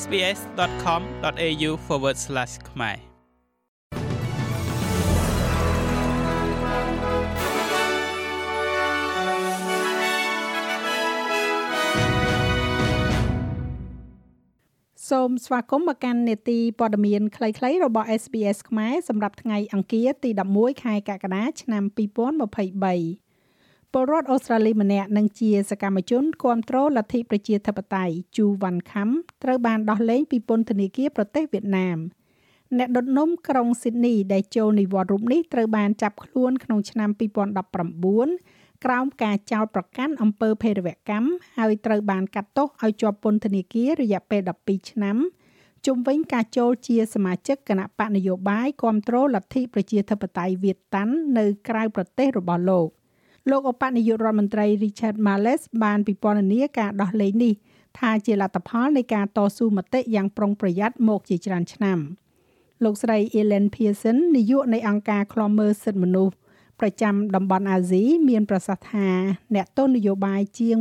sbs.com.au/ ខ្មែរសូមស្វាគមន៍មកកាន់នេតិព័ត៌មានខ្លីៗរបស់ SBS ខ្មែរសម្រាប់ថ្ងៃអង្គារទី11ខែកក្កដាឆ្នាំ2023 ពលរដ្ឋអូស្ត្រាលីម្នាក់និងជាសកម្មជនគាំទ្រលទ្ធិប្រជាធិបតេយ្យជូវ៉ាន់ខាំត្រូវបានដោះលែងពីពន្ធនាគារប្រទេសវៀតណាមអ្នកដុតនំក្រុងស៊ីដនីដែលចូលនិវត្តន៍រូបនេះត្រូវបានចាប់ខ្លួនក្នុងឆ្នាំ2019ក្រោមការចោទប្រកាន់អំពើភេរវកម្មហើយត្រូវបានកាត់ទោសឲ្យជាប់ពន្ធនាគាររយៈពេល12ឆ្នាំជុំវិញការចូលជាសមាជិកគណៈបកនយោបាយគ្រប់គ្រងលទ្ធិប្រជាធិបតេយ្យវៀតតាំងនៅក្រៅប្រទេសរបស់លោក។ លោកឧបនាយករដ្ឋមន្ត្រី Richard Marles បានពិពណ៌នាការដោះលែងនេះថាជាលទ្ធផលនៃការតស៊ូមតិយ៉ាងប្រុងប្រយ័ត្នមកជាច្រើនឆ្នាំលោកស្រី Ellen Pearson នាយកនៃអង្គការឃ្លាំមើលសិទ្ធិមនុស្សប្រចាំតំបន់អាស៊ីមានប្រសាសន៍ថាអ្នកទស្សនយោបាយជាង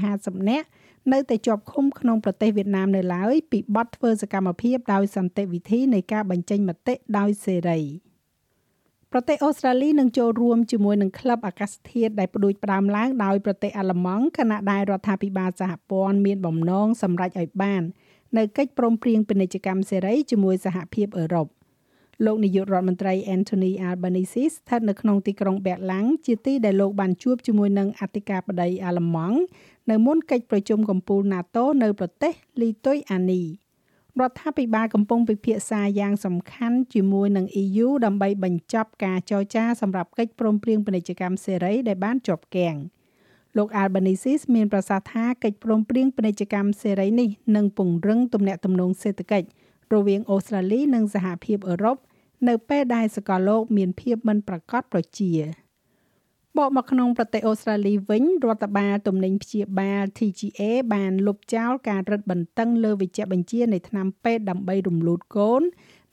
150នាក់នៅតែជាប់ឃុំក្នុងប្រទេសវៀតណាមនៅឡើយពីបទធ្វើសកម្មភាពដោយសន្តិវិធីនៃការបញ្ចេញមតិដោយសេរី។ ប្រទេសអូស្ត្រាលីនឹងចូលរួមជាមួយនឹងក្លឹបអាកាសធាតុដែលផ្ដួចផ្ដើមឡើងដោយប្រទេសអាល្លឺម៉ង់ខណៈដែលរដ្ឋាភិបាលសហព័ន្ធមានបំណងសម្រេចឲ្យបាននៅកិច្ចព្រមព្រៀងពាណិជ្ជកម្មសេរីជាមួយសហភាពអឺរ៉ុបលោកនាយករដ្ឋមន្ត្រី Anthony Albanese ស្ថិតនៅក្នុងទីក្រុងបែកឡាំងជាទីដែលលោកបានជួបជាមួយនឹងអធិការបតីអាល្លឺម៉ង់នៅមុនកិច្ចប្រជុំកំពូល NATO នៅប្រទេសលីទុយអានី រដ្ឋាភិបាលកំពុងពិភាក្សាយ៉ាងសំខាន់ជាមួយនឹង EU ដើម្បីបញ្ចប់ការចរចាសម្រាប់កិច្ចព្រមព្រៀងពាណិជ្ជកម្មសេរីដែលបានជាប់គាំងលោក Albanese មានប្រសាសន៍ថាកិច្ចព្រមព្រៀងពាណិជ្ជកម្មសេរីនេះនឹងពង្រឹងទំនាក់ទំនងសេដ្ឋកិច្ចរវាងអូស្ត្រាលីនិងសហភាពអឺរ៉ុបនៅពេលដែលសកលលោកមានភាពមិនប្រកបប្រជា បកមកក្នុងប្រទេសអូស្ត្រាលីវិញរដ្ឋបាលទំនិញព្យាបាល TGA បានលុបចោលការរឹតបន្តឹងលើវិជ្ជបញ្ជានៃថ្នាំពេទ្យដើម្បីរំលូតកូន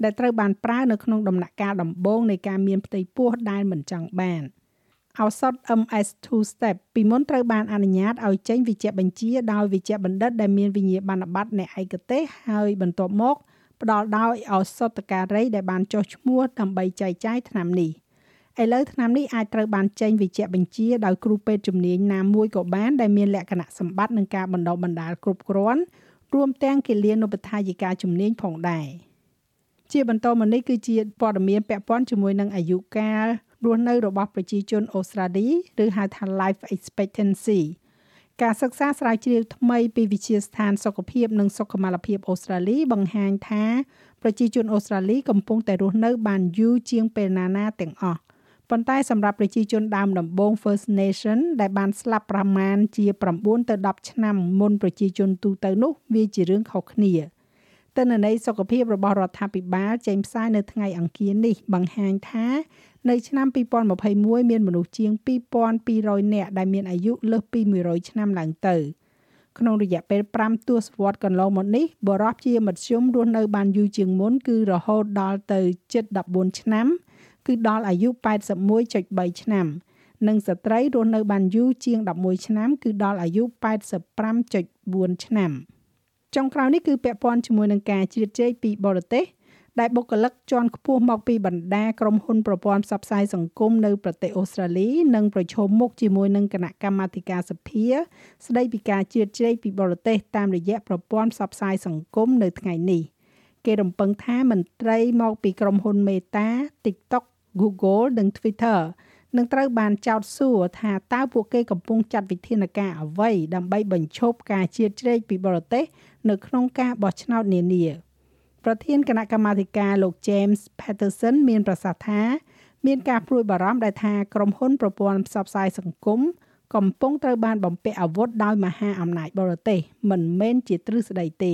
ដែលត្រូវបានប្រើនៅក្នុងដំណាក់កាលដំបូងនៃការមានផ្ទៃពោះដែលមិនចង់បានឱសថ MS2 step ពីមុនត្រូវបានអនុញ្ញាតឲ្យចេញវិជ្ជបញ្ជាដោយវិជ្ជបណ្ឌិតដែលមានវិញ្ញាបនបត្រនៃឯកទេសហើយបន្ទាប់មកផ្ដល់ដោយឱសថការីដែលបានចុះឈ្មោះដើម្បីចែកចាយថ្នាំនេះ។ ឥឡូវថ្នាំនេះអាចត្រូវបានចេញវិជ្ជបញ្ជាដោយគ្រូពេទ្យជំនាញណាមួយក៏បានដែលមានលក្ខណៈសម្បត្តិនិងការបណ្ដុះបណ្ដាលគ្រប់គ្រាន់រួមទាំងគិលានុបដ្ឋាយិកាជំនាញផងដែរជាបន្តមកនេះគឺជាព័ត៌មានពាក់ព័ន្ធជាមួយនឹងអាយុកាលរស់នៅរបស់ប្រជាជនអូស្ត្រាលីឬហៅថា life expectancy ការសិក្សាស្រាវជ្រាវថ្មីពីវិទ្យាស្ថានសុខភាពនិងសុខុមាលភាពអូស្ត្រាលីបង្ហាញថាប្រជាជនអូស្ត្រាលីកំពុងតែរស់នៅបានយូរជាងពេលណាណាទាំងអស់ ប៉ុន្តែសម្រាប់ប្រជាជនដើមដំបូង First Nation ដែលបានស្លាប់ប្រមាណជា9ទៅ10ឆ្នាំមុនប្រជាជនទូទៅនោះវាជារឿងខុសគ្នាទិន្នន័យសុខភាពរបស់រដ្ឋាភិបាលចេញផ្សាយនៅថ្ងៃអង្គារនេះបង្ហាញថានៅឆ្នាំ2021មានមនុស្សជាង2200នាក់ដែលមានអាយុលើសពី100ឆ្នាំឡើងទៅក្នុងរយៈពេល5ទសវត្សរ៍កន្លងមកនេះបរិបជាមធ្យមរស់នៅបានយូរជាងមុនគឺរហូតដល់ទៅជិត14ឆ្នាំ គឺដល់អាយុ81.3ឆ្នាំ និងស្ត្រីរស់នៅបានយូរជាង11ឆ្នាំ គឺដល់អាយុ85.4ឆ្នាំចុងក្រោយនេះគឺពាក់ព័ន្ធជាមួយនឹងការជ្រៀតជ្រែកពីបរទេសដែលបុគ្គលិកជាន់ខ្ពស់មកពីបណ្ដាក្រុមហ៊ុនប្រព័ន្ធផ្សព្វផ្សាយសង្គមនៅប្រទេសអូស្ត្រាលីនឹងប្រឈមមុខជាមួយនឹងគណៈកម្មាធិការសភា ស្ដីពីការជ្រៀតជ្រែកពីបរទេសតាមរយៈប្រព័ន្ធផ្សព្វផ្សាយសង្គមនៅថ្ងៃនេះ គេរំពឹងថាមន្ត្រីមកពីក្រុមហ៊ុន Meta, TikTok Google និង Twitter នឹងត្រូវបានចោទសួរថាតើពួកគេកំពុងចាត់វិធានការអ្វីដើម្បីបញ្ឈប់ការជៀតជ្រែកពីបរទេសនៅក្នុងការបោះឆ្នោតនានាប្រធានគណៈកម្មាធិការលោក James Patterson មានប្រសាសន៍ថាមានការព្រួយបារម្ភដែលថាក្រុមហ៊ុនប្រព័ន្ធផ្សព្វផ្សាយសង្គមកំពុងត្រូវបានបំពាក់អាវុធដោយមហាអំណាចបរទេសមិនមែនជាទ្រឹស្ដីទេ